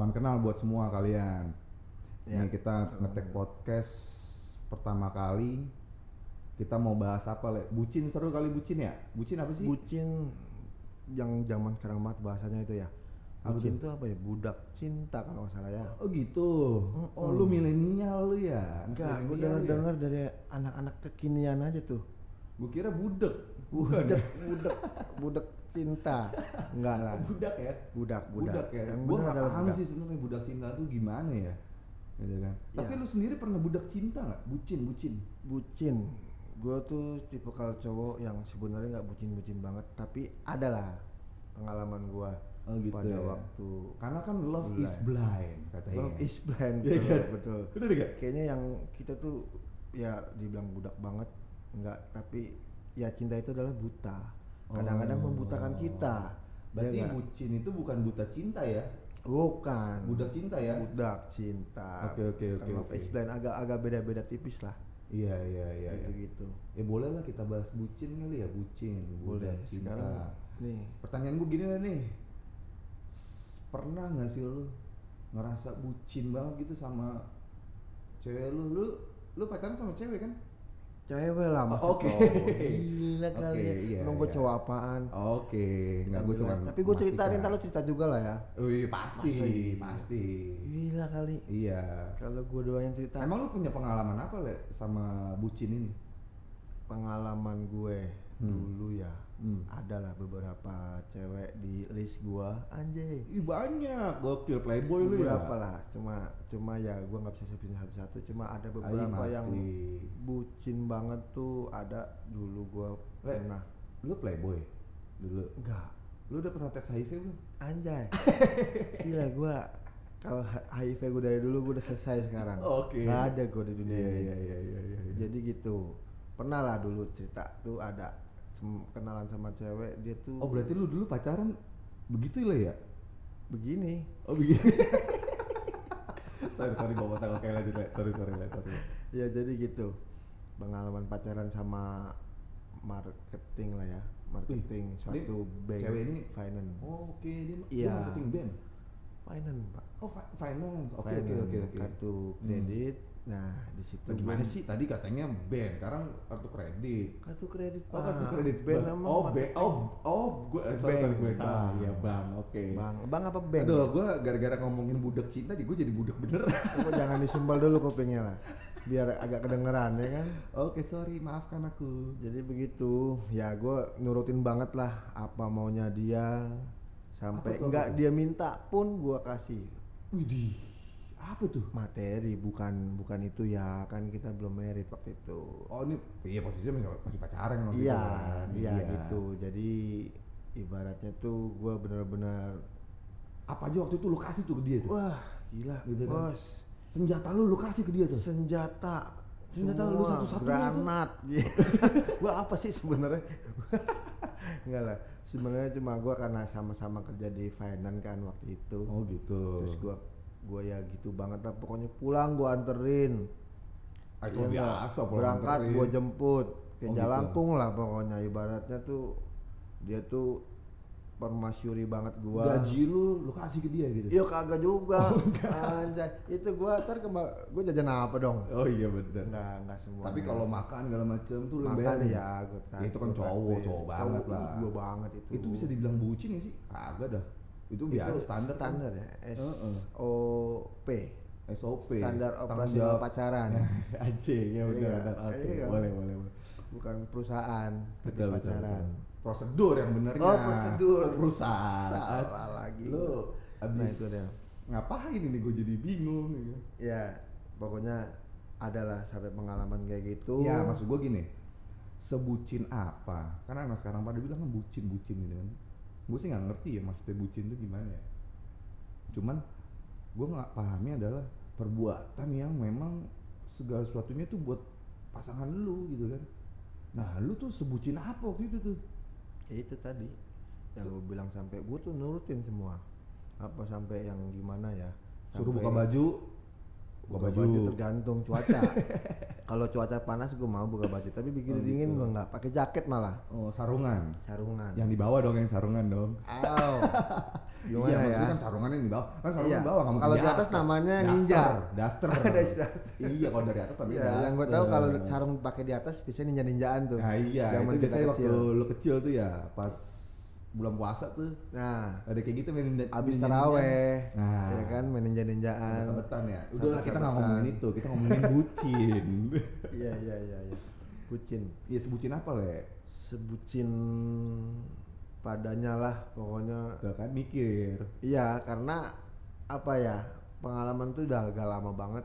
salam kenal buat semua kalian. Ya, Nih kita ngetek podcast pertama kali. Kita mau bahas apa, Le? Bucin seru kali bucin ya? Bucin apa sih? Bucin yang zaman sekarang banget bahasanya itu ya. Bucin itu apa ya? Budak cinta kalau nggak salah ya. oh gitu. Oh lu milenial lu ya? Enggak, gue milenial dengar ya? dari anak-anak kekinian aja tuh. Gue kira budek. Budak, budak, budak cinta. Enggak lah. budak ya? Budak, budak. Budak ya? Yang Gue adalah paham budak. sih sebenarnya budak cinta tuh gimana ya? Gitu kan. Tapi Iya. lu sendiri pernah budak cinta nggak? Bucin, bucin. Bucin. Gue tuh tipe kalau cowok yang sebenarnya nggak bucin-bucin banget, tapi ada lah pengalaman gue Oh gitu pada ya. waktu Karena kan love Mulai. is blind katanya. Love is blind, Iya betul, kan? betul. Gak? Kayaknya yang kita tuh ya dibilang budak banget, enggak, tapi ya cinta itu adalah buta. Kadang-kadang Oh. membutakan kita. Berarti Ya bucin itu bukan buta cinta ya? bukan. Budak cinta ya? Budak cinta. Oke, oke, oke, Love oke. is blind agak agak beda-beda tipis lah. Iya iya iya. gitu iya. gitu. Ya boleh lah kita bahas bucin kali ya bucin, Boleh. budak cinta. Sekarang nih Pertanyaan gue gini lah nih, pernah nggak sih lu ngerasa bucin banget gitu sama cewek lu? Lu lu pacaran sama cewek kan? Cewek lah maksud Oke. Gila kali. iya, Emang gue iya. cowok apaan? Oke, nggak gue cuma. Tapi gue ceritain memastikan. ntar lo cerita juga lah ya. Wih pasti, Masa iya? pasti. Gila kali. Iya. Kalau gue doain cerita Emang lu punya pengalaman apa le sama bucin ini? pengalaman gue Hmm. dulu ya. Hmm. Adalah beberapa cewek di list gua anjay. Ih banyak, gokil playboy lu ya. beberapa lah, cuma cuma ya gua nggak bisa sebutin satu-satu. Cuma ada beberapa yang bucin banget tuh ada dulu gua Le. pernah. Lu playboy dulu. Enggak, Lu udah pernah tes HIV belum? anjay. Gila gua kalau HIV gue dari dulu gue udah selesai sekarang. Oke. Nggak ada gue di dunia Iya ini. iya iya iya iya. Jadi gitu. Pernah lah dulu cerita tuh ada kenalan sama cewek dia tuh Oh berarti lu dulu pacaran begitu lah ya? begini. Oh begitu. sorry sorry bawa oke lanjut le. Sorry sorry le sorry. Ya jadi gitu. Pengalaman pacaran sama marketing lah ya. Marketing Wih, suatu bank cewek ini- finance. Oh, oke dia, dia Iya. marketing band. Finance, Pak. Oh fi- finance. Oke oke oke oke. Kartu Hmm. kredit. Nah, di situ gimana sih tadi katanya band, sekarang kartu kredit. Kartu kredit, Oh kartu Pak. kredit Band Bang. sama Oh marketing. oh oh gue eh, sorry, sorry Bank, gue salah ya bang oke. Bang, Bang apa bank? Aduh gue gara-gara ngomongin budak cinta jadi gue jadi budak bener. Kamu jangan disumbal dulu kupingnya lah. Biar agak kedengeran ya kan. oke sorry maafkan aku. Jadi begitu, ya gue nurutin banget lah apa maunya dia Apa sampai tuh, enggak apa tuh? dia minta pun gue kasih Widih apa tuh? materi bukan bukan itu ya kan kita belum merit waktu itu. Oh ini iya posisinya masih, masih pacaran waktu itu iya, kan? iya gitu. Jadi ibaratnya tuh gue bener-bener Apa aja waktu itu lu kasih tuh ke dia tuh? wah gila Gitu kan? bos Senjata lu lu kasih ke dia tuh? senjata Senjata lu satu-satunya itu? granat gua apa sih sebenarnya enggak lah sebenarnya cuma gua karena sama-sama kerja di finance kan waktu itu Oh gitu. terus gua gua ya gitu banget lah pokoknya pulang gua anterin Ah, itu Iya nggak? biasa berangkat gua jemput ke Oh, gitu. Jalangkung lah pokoknya ibaratnya tuh dia tuh permasyuri banget gua Gaji lu lu kasih ke dia gitu? Iya kagak juga. Oh, Anjay. Itu gua ntar gua jajan apa dong? Oh iya bener. Enggak, enggak semua. Tapi kalau makan segala macam tuh lu makan bayarin. ya gua Ya, itu kan cowok, cowok banget lah. Gua banget itu. Itu bisa dibilang bucin gak sih? Kagak dah. Itu biasa standar standar ya. S Heeh. O P. SOP. Standar operasional pacaran. Anjing, ya udah, Iya, iya. boleh, boleh, boleh. Bukan perusahaan, tapi Betul, betul, pacaran. betul. Prosedur yang benernya. Oh, prosedur. Perusahaan. Salah lagi. Lu abis Nah, itu dia. ngapain ini gue jadi bingung gitu. Ya, pokoknya adalah sampai pengalaman kayak gitu. Ya maksud gue gini, sebucin apa? Karena anak sekarang pada bilang kan bucin-bucin gitu kan. Gue sih nggak ngerti ya maksudnya bucin itu gimana ya. Cuman gue nggak pahami adalah perbuatan yang memang segala sesuatunya tuh buat pasangan lu gitu kan. Nah lu tuh sebucin apa waktu itu tuh? Ya itu tadi. Yang gue bilang sampai gue tuh nurutin semua. Apa sampai yang gimana ya? Suruh buka baju, buka baju. tergantung cuaca kalau cuaca panas gue mau buka baju tapi begitu Oh, dingin gitu. gue nggak pakai jaket malah Oh, sarungan. sarungan Yang di bawah dong yang sarungan dong. Aw. gimana iya, ya maksudnya kan sarungannya di bawah. Kan sarungan Iya. bawah mungkin Kalau di atas namanya ninja. Daster. Daster. iya, kalau dari atas tapi Iya, yang gue tahu kalau sarung pakai di atas biasanya ninja ninjaan tuh Nah, iya, Zaman itu biasanya waktu lu kecil tuh ya, pas bulan puasa tuh. Nah. Ada kayak gitu main abis taraweh. Nah. ya kan main ninja ninjaan Sabetan ya. Udah lah kita nggak ngomongin itu, kita ngomongin bucin. iya iya iya iya. Bucin. Iya sebucin apa le? sebucin padanya lah pokoknya. Tuh kan mikir. iya karena apa ya pengalaman tuh udah agak lama banget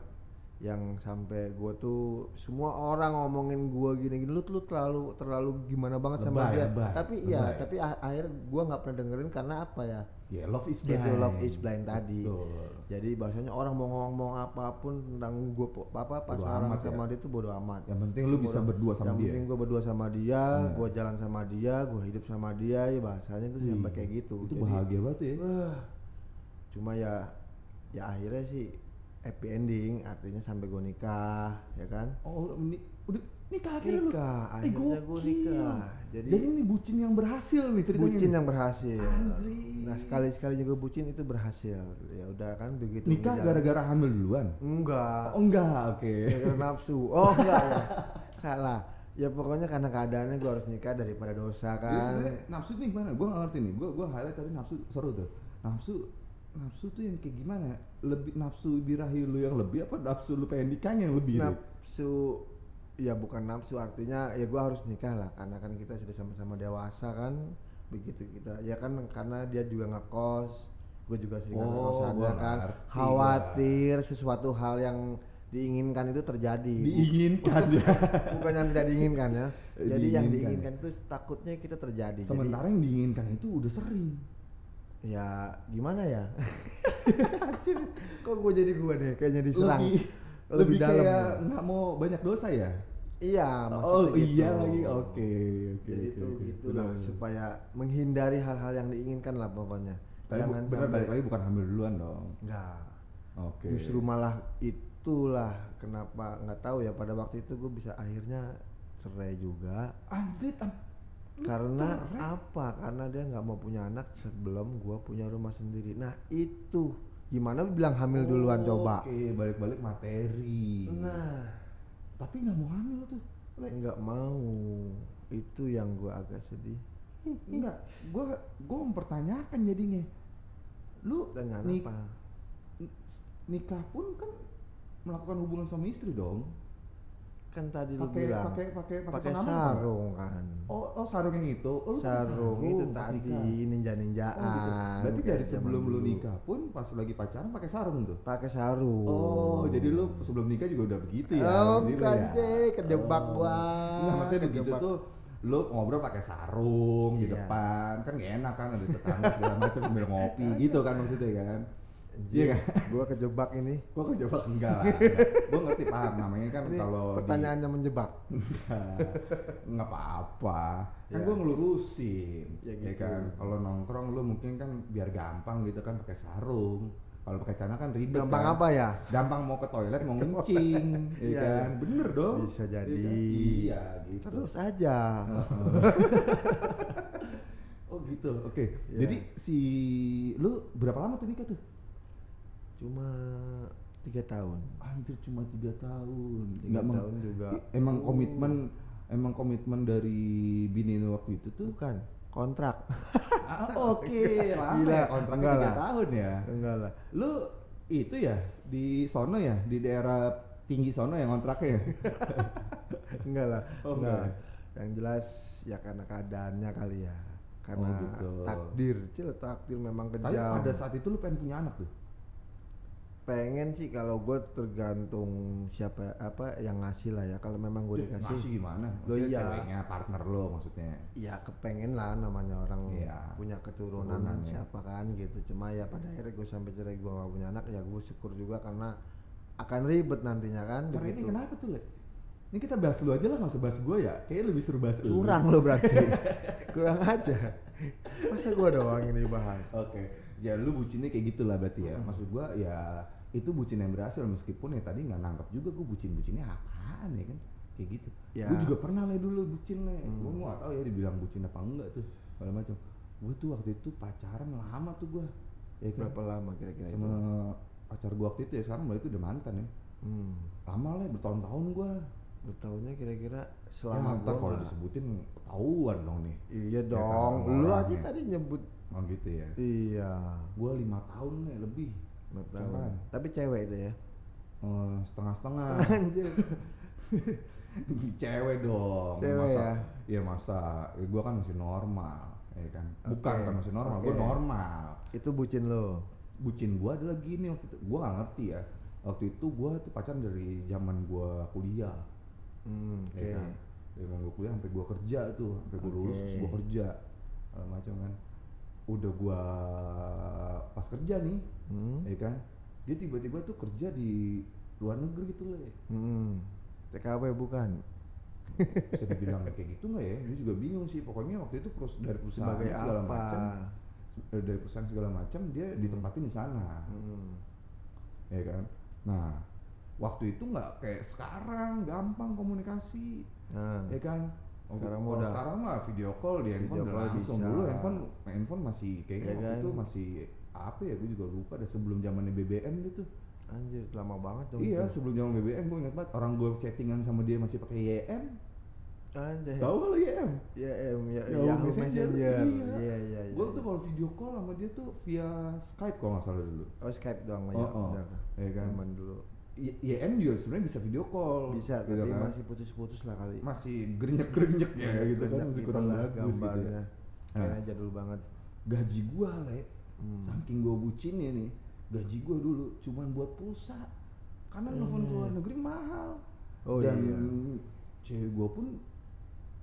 yang sampai gue tuh semua orang ngomongin gue gini-gini lu tuh lu terlalu terlalu gimana banget sama Lebay, dia lebay, tapi iya lebay. tapi a- akhir gue nggak pernah dengerin karena apa ya Ya love is blind. itu love is blind tadi Betul. jadi bahasanya orang mau ngomong apa pun tentang gue apa Bodo pacaran amat sama ya. dia tuh bodo amat Yang penting lu bisa berdua sama yang dia. penting gue berdua sama dia Nah. gue jalan sama dia gue hidup sama dia ya bahasanya tuh sampai kayak gitu Itu Jadi, bahagia banget ya. wah, cuma ya ya akhirnya sih happy ending artinya sampai gue nikah ya kan Oh, ini udah nikah akhirnya lu. nikah Eh, akhirnya gue nikah jadi, Jadi ini bucin yang berhasil nih ceritanya. bucin yang berhasil Andri. nah sekali sekali juga bucin itu berhasil ya udah kan begitu nikah gara-gara hamil duluan. enggak Oh enggak, oke. gara-gara nafsu oh enggak ya salah ya pokoknya karena keadaannya gue harus nikah daripada dosa Jadi kan sebenarnya nafsu nih gimana? Gue gak ngerti nih. Gue gue highlight tadi nafsu seru tuh. Nafsu nafsu tuh yang kayak gimana? Lebih nafsu birahi lu yang lebih apa nafsu lu pengen nikahnya yang lebih? Nafsu ya bukan nafsu artinya ya gua harus nikah lah karena kan kita sudah sama-sama dewasa kan begitu kita ya kan karena dia juga ngekos gue juga sering Oh, ngekos gua kan khawatir sesuatu hal yang diinginkan itu terjadi Diinginkan ya. bukan yang tidak diinginkan ya jadi yang Diinginkan. diinginkan itu takutnya kita terjadi Jadi, Sementara yang diinginkan itu udah sering. Ya gimana ya Anjir, kok gue jadi gue deh kayaknya diserang Lebih, lebih, lebih dalam kayak gua. nggak mau banyak dosa ya. iya Oh maksudnya iya gitu. lagi, oke oke. jadi oke, tuh oke. gitu Benar, lah supaya menghindari hal-hal yang diinginkan lah pokoknya Tapi bu- benar sampai- balik lagi bukan hamil duluan dong. enggak Oke. justru malah itulah kenapa nggak tahu ya pada waktu itu gue bisa akhirnya cerai juga anjir karena cerai? apa karena dia nggak mau punya anak sebelum gue punya rumah sendiri nah itu gimana lu bilang hamil duluan Oh, coba Oke, balik-balik materi. nah Tapi nggak mau hamil tuh. Nggak mau itu yang gue agak sedih Enggak, gua gua mempertanyakan jadinya. Lu tanya nik- apa nikah pun kan melakukan hubungan sama istri dong. Kan tadi lu Pakai bilang pakai pakai pakai sarung kan Oh, oh sarung yang itu. Oh, lu pakai sarung itu pas tadi nikah. ninja-ninjaan. Oh, gitu. Berarti dari sebelum lu nikah pun pas lagi pacaran pakai sarung tuh. pakai sarung. Oh, jadi lu sebelum nikah juga udah begitu ya? Oh, lu bukan, ya? Cek. Kejebak gua. Enggak, maksudnya begitu Kejebak. tuh lu ngobrol pakai sarung di Iya. depan kan gak enak kan ada tetangga segala macam sambil ngopi gitu kan maksudnya kan iya kan Gua kejebak ini. gua kejebak enggak lah gua ngerti paham namanya kan Ini kalau di pertanyaannya menjebak. enggak nggak apa-apa kan Ya. gua ngelurusin Ya ya, gitu. kan kalau nongkrong lu mungkin kan biar gampang gitu kan pakai sarung kalau pakai celana kan ribet Gampang kan. apa ya? gampang mau ke toilet mau ngencing ya Iya, kan iya. bener dong Bisa Iya jadi. kan? iya gitu Terus aja. oh gitu oke Iya. jadi si lu berapa lama tuh nikah tuh Cuma tiga tahun. Anjir cuma tiga tahun. Tiga Nggak tahun juga. Emang Oh. komitmen, emang komitmen dari bini waktu itu tuh. Bukan kontrak. Ah, Oke, lama Gila, ya kontraknya enggak tiga lah. tahun ya. Enggak lah. Lu itu ya di sono ya, di daerah tinggi sono yang kontraknya ya. Enggak lah. Oh, enggak. enggak. Yang jelas ya karena keadaannya kali ya. Karena Oh, gitu. takdir, cil takdir memang kejam. Tapi pada saat itu lu pengen punya anak tuh. Pengen sih kalau gue tergantung siapa apa yang ngasih lah ya kalau memang gue Ngasih dikasih gimana? Loh, Maksudnya iya. ceweknya, partner lo maksudnya. ya kepengen lah namanya orang Iya. punya keturunan ya. siapa kan gitu cuma ya pada akhirnya gue sampai cerai gue gak punya anak ya gue syukur juga karena akan ribet nantinya kan Cara ini kenapa tuh, Le? Ini kita bahas lu aja lah, nggak usah bahas gue ya. Kayaknya lebih seru bahas lu. curang lo berarti kurang aja masa gue doang ini bahas Oke, ya lu bucinnya kayak gitu lah berarti ya. Maksud gua ya itu bucin yang berhasil meskipun ya tadi nggak nangkep juga gue bucin-bucinnya apaan ya kan? Kayak gitu. Ya. gue juga pernah le dulu bucin le Hmm. gue nggak tahu ya dibilang bucin apa enggak tuh segala macam. Gue tuh waktu itu pacaran lama tuh gue ya kan? Berapa lama kira-kira sama itu? pacar gue waktu itu ya sekarang malah itu udah mantan ya. Hmm. lama lah bertahun-tahun gue bertahunnya kira-kira ya, selama ntar gua kalau disebutin ketahuan dong nih. Iya kan, dong. sama lu orang aja ya. tadi nyebut oh gitu ya? Iya. Gue lima tahun nih lebih tahun Pacaran. tapi cewek itu ya? Eh, setengah-setengah. Anjir. Cewek dong. Cewek masa ya? ya masa. Ya gue kan masih normal ya kan? Bukan kan masih normal gue oke. normal. Itu bucin lo? Bucin gue adalah gini waktu itu gue gak ngerti ya. Waktu itu gue tuh pacaran dari zaman gue kuliah. Hmm, oke. ya kan? Dari zaman gue kuliah sampai gue kerja tuh sampai gue lulus terus gue kerja. Macam kan udah gue pas kerja nih hmm. ya kan? Dia tiba-tiba tuh kerja di luar negeri gitu loh Hmm. TKW bukan? Bisa dibilang kayak gitu nggak ya? Dia juga bingung sih. Pokoknya waktu itu terus dari perusahaan sebagai segala macam eh, dari perusahaan segala macam dia Hmm. ditempatin di sana. Hmm. ya kan? Nah waktu itu nggak kayak sekarang. Gampang komunikasi. Nah. Ya kan Sekarang kalau mudah. sekarang mah video call di handphone Video udah langsung. bisa. dulu handphone handphone masih kayaknya Ya waktu kan? itu masih apa ya? Gue juga lupa deh sebelum zamannya BBM gitu. Anjir lama banget dong iya itu. sebelum zaman BBM gue ingat banget orang gue chattingan sama dia masih pakai YM anjir tahu kalau YM ya em ya Yahoo Yahoo Messenger, Messenger. Iya. iya iya iya gue tuh kalau video call sama dia tuh via Skype kalau nggak salah dulu. Oh Skype doang Oh, ya oh. udah ya kan? Zaman dulu YM juga sebenarnya bisa video call bisa gitu tapi kan. masih putus-putus lah kali masih grenyek grenyek ya gitu kan masih gitu kurang lah bagus gitu gambarnya Nah. kayaknya jadul banget gaji gua le Hmm. saking gua bucinnya nih gaji gua dulu cuman buat pulsa karena nelfon ke luar negeri mahal Oh, dan iya. cewek gua pun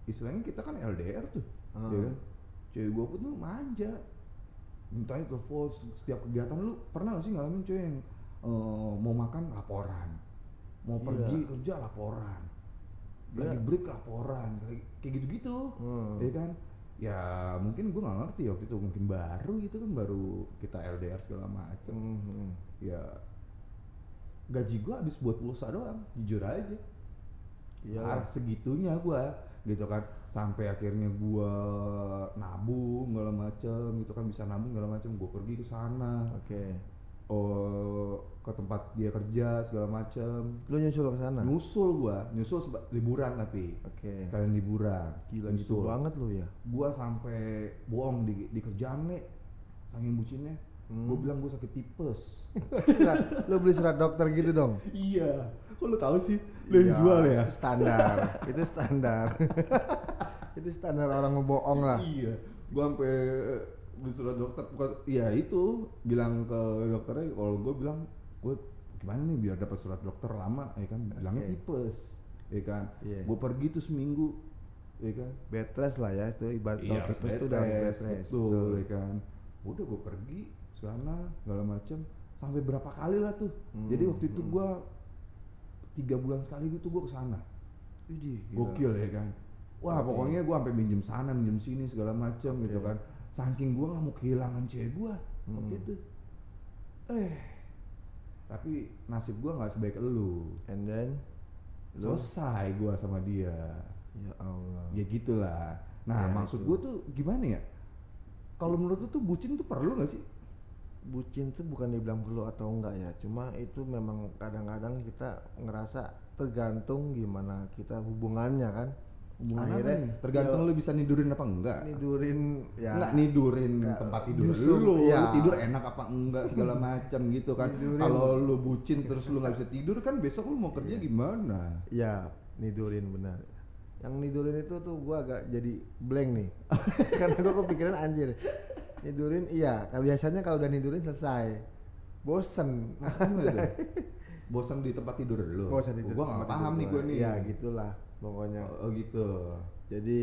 istilahnya kita kan LDR tuh Ah. ya kan cewek gua pun tuh manja mintanya telepon setiap kegiatan lu pernah gak sih ngalamin cewek yang eh, mau makan laporan. Mau Iya. pergi kerja laporan. Lagi Iya. break laporan. Kayak- gitu-gitu Hmm. ya kan? Ya mungkin gua nggak ngerti waktu itu. Mungkin baru gitu kan baru kita LDR segala macem. Hmm, ya gaji gua habis buat pulsa doang jujur aja. Iya. Parah segitunya gua gitu kan. Sampai akhirnya gua nabung segala macem. Gitu kan bisa nabung segala macem. Gua pergi ke sana. Oke oh ke tempat dia kerja segala macem. Lu nyusul ke sana? Nyusul gua. Nyusul liburan tapi. Oke. Kalian liburan. Gila gitu nyusul. banget lu ya? Gua sampai bohong di, di kerjaan le saking bucinnya. Hmm. gua bilang gua sakit tipes. Surat- lu beli surat dokter gitu dong? Iya. Kok lu tahu sih? Lu yang Iya, jual ya? itu standar. Itu standar. Itu standar orang ngebohong lah. Iya. Gua sampai beli surat dokter bukan iya itu bilang ke dokternya kalau gua bilang gua gimana nih biar dapat surat dokter lama? Ya kan bilangnya Oke. tipes ya kan. Iya. gua pergi tuh seminggu ya kan. Bed rest lah ya itu ibarat iya dokter bed itu udah bed rest, rest betul. ya kan. Udah gua pergi sana segala macem sampai berapa kali lah tuh. Hmm, jadi waktu itu hmm. gua tiga bulan sekali gitu gua ke sana gokil ya kan. Wah pokoknya gua sampai minjem sana minjem sini segala macam gitu Oke. kan saking gua nggak mau kehilangan cewek gua. Waktu Hmm. itu. Eh tapi nasib gua nggak sebaik elu. And then? Lu? Selesai gua sama dia. Ya Allah. Ya gitulah. Nah Ya, maksud gua tuh gimana ya? Kalau menurut lu tuh bucin tuh perlu gak sih? Bucin tuh bukan dibilang perlu atau enggak ya. Cuma itu memang kadang-kadang kita ngerasa tergantung gimana kita hubungannya kan hubungan apa Akhirnya, nih? tergantung ya, lu bisa nidurin apa enggak. Nidurin ya. Enggak nidurin Nggak, tempat tidur justru, lu, iya. lu tidur enak apa enggak segala macam gitu kan. Kalau lu bucin terus lu nggak bisa tidur kan besok lu mau kerja Iya. gimana? ya nidurin benar. Yang nidurin itu tuh gua agak jadi blank nih. Karena gua kepikiran anjir. Nidurin iya. Kalau biasanya kalau udah nidurin selesai. Bosen. Bosan di tempat tidur lu. bosen tidur Gua nggak tempat paham tidur nih gua nih. ya gitulah pokoknya Oh, gitu. jadi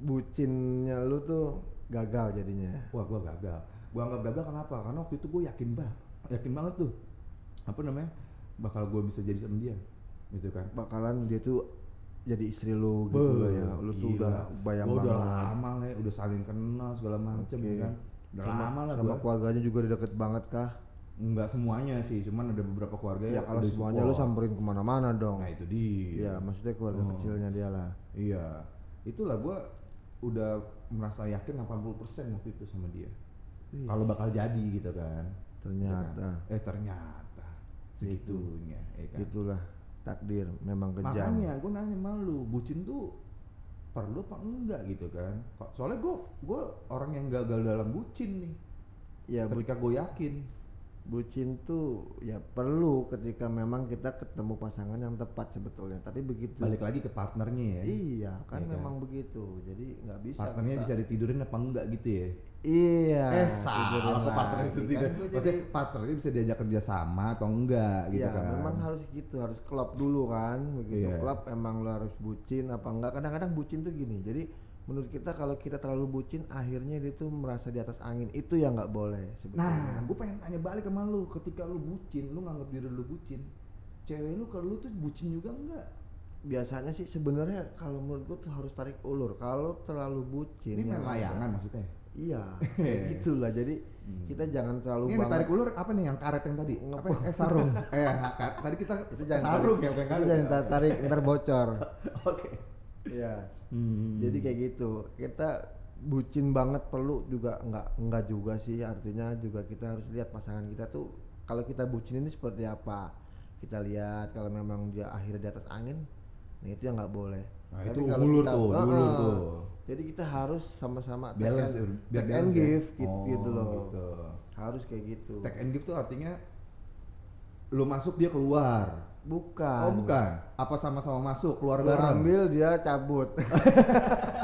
bucinnya lu tuh gagal jadinya Wah gua gagal. Gua nggak gagal kenapa? Karena waktu itu gua yakin banget, yakin banget tuh. Apa namanya? Bakal gua bisa jadi sama dia. Gitu kan. bakalan dia tuh jadi istri lu gitu Beuh, loh ya lu tuh udah bayang Gua udah banget lama lah, udah saling kenal segala macem Oke. ya kan. Udah sama, lama lah sama gua. keluarganya juga udah deket banget kah nggak semuanya sih cuman ada beberapa keluarga ya yang kalau semuanya lu samperin ke mana-mana dong. Nah itu dia. Iya, maksudnya keluarga Oh. kecilnya dia lah. Iya. Itulah gua udah merasa yakin 80% waktu itu sama dia. Iya. kalau bakal jadi gitu kan. Ternyata. Ya kan? eh ternyata. Segitunya ya kan? itulah takdir memang kejam. Makanya gue nanya sama lu bucin tuh perlu apa enggak gitu kan? Soalnya gue gue orang yang gagal dalam bucin nih. Ya ketika gue yakin bucin tuh ya perlu ketika memang kita ketemu pasangan yang tepat sebetulnya tapi begitu balik lagi ke partnernya ya iya kan Iya kan? memang begitu jadi nggak bisa partnernya kita- bisa ditidurin apa enggak gitu ya iya eh salah kok partnernya lagi. bisa Kan tidur gua maksudnya jadi- partnernya bisa diajak kerja sama atau enggak gitu Iya, kan memang harus gitu, harus klop dulu kan. Begitu Iya. klop emang lo harus bucin apa enggak. Kadang-kadang bucin tuh gini. Jadi menurut kita kalau kita terlalu bucin akhirnya dia tuh merasa di atas angin. Itu yang nggak boleh sebetulnya. nah gue pengen tanya balik sama lu ketika lu bucin lu nganggap diri lu bucin cewek lu kalau lu tuh bucin juga enggak biasanya sih sebenarnya kalau menurut gua tuh harus tarik ulur. Kalau terlalu bucin ini main ada- layangan maksudnya Iya, kayak gitulah. Jadi Hmm. kita jangan terlalu Ini banget tarik ulur apa nih yang karet yang tadi? Apa? Ngepung. Eh sarung. eh tadi kita sarung ya bukan karet. jangan ya? ta- tarik ntar bocor. Oke. Iya. Hmm. Jadi kayak gitu. Kita bucin banget perlu juga enggak enggak juga sih artinya juga kita harus lihat pasangan kita tuh kalau kita bucin ini seperti apa. Kita lihat kalau memang dia akhirnya di atas angin, nah itu yang nggak boleh. Nah, Tapi itu kalau ulur kita- tuh, ulur tuh. Jadi kita harus sama-sama take balance and- take and balance ya? give gitu, Oh, gitu loh. gitu. Harus kayak gitu. Take and give tuh artinya lu masuk dia keluar. Bukan. Oh bukan. Apa sama-sama masuk keluar Lu bareng? ambil dia cabut.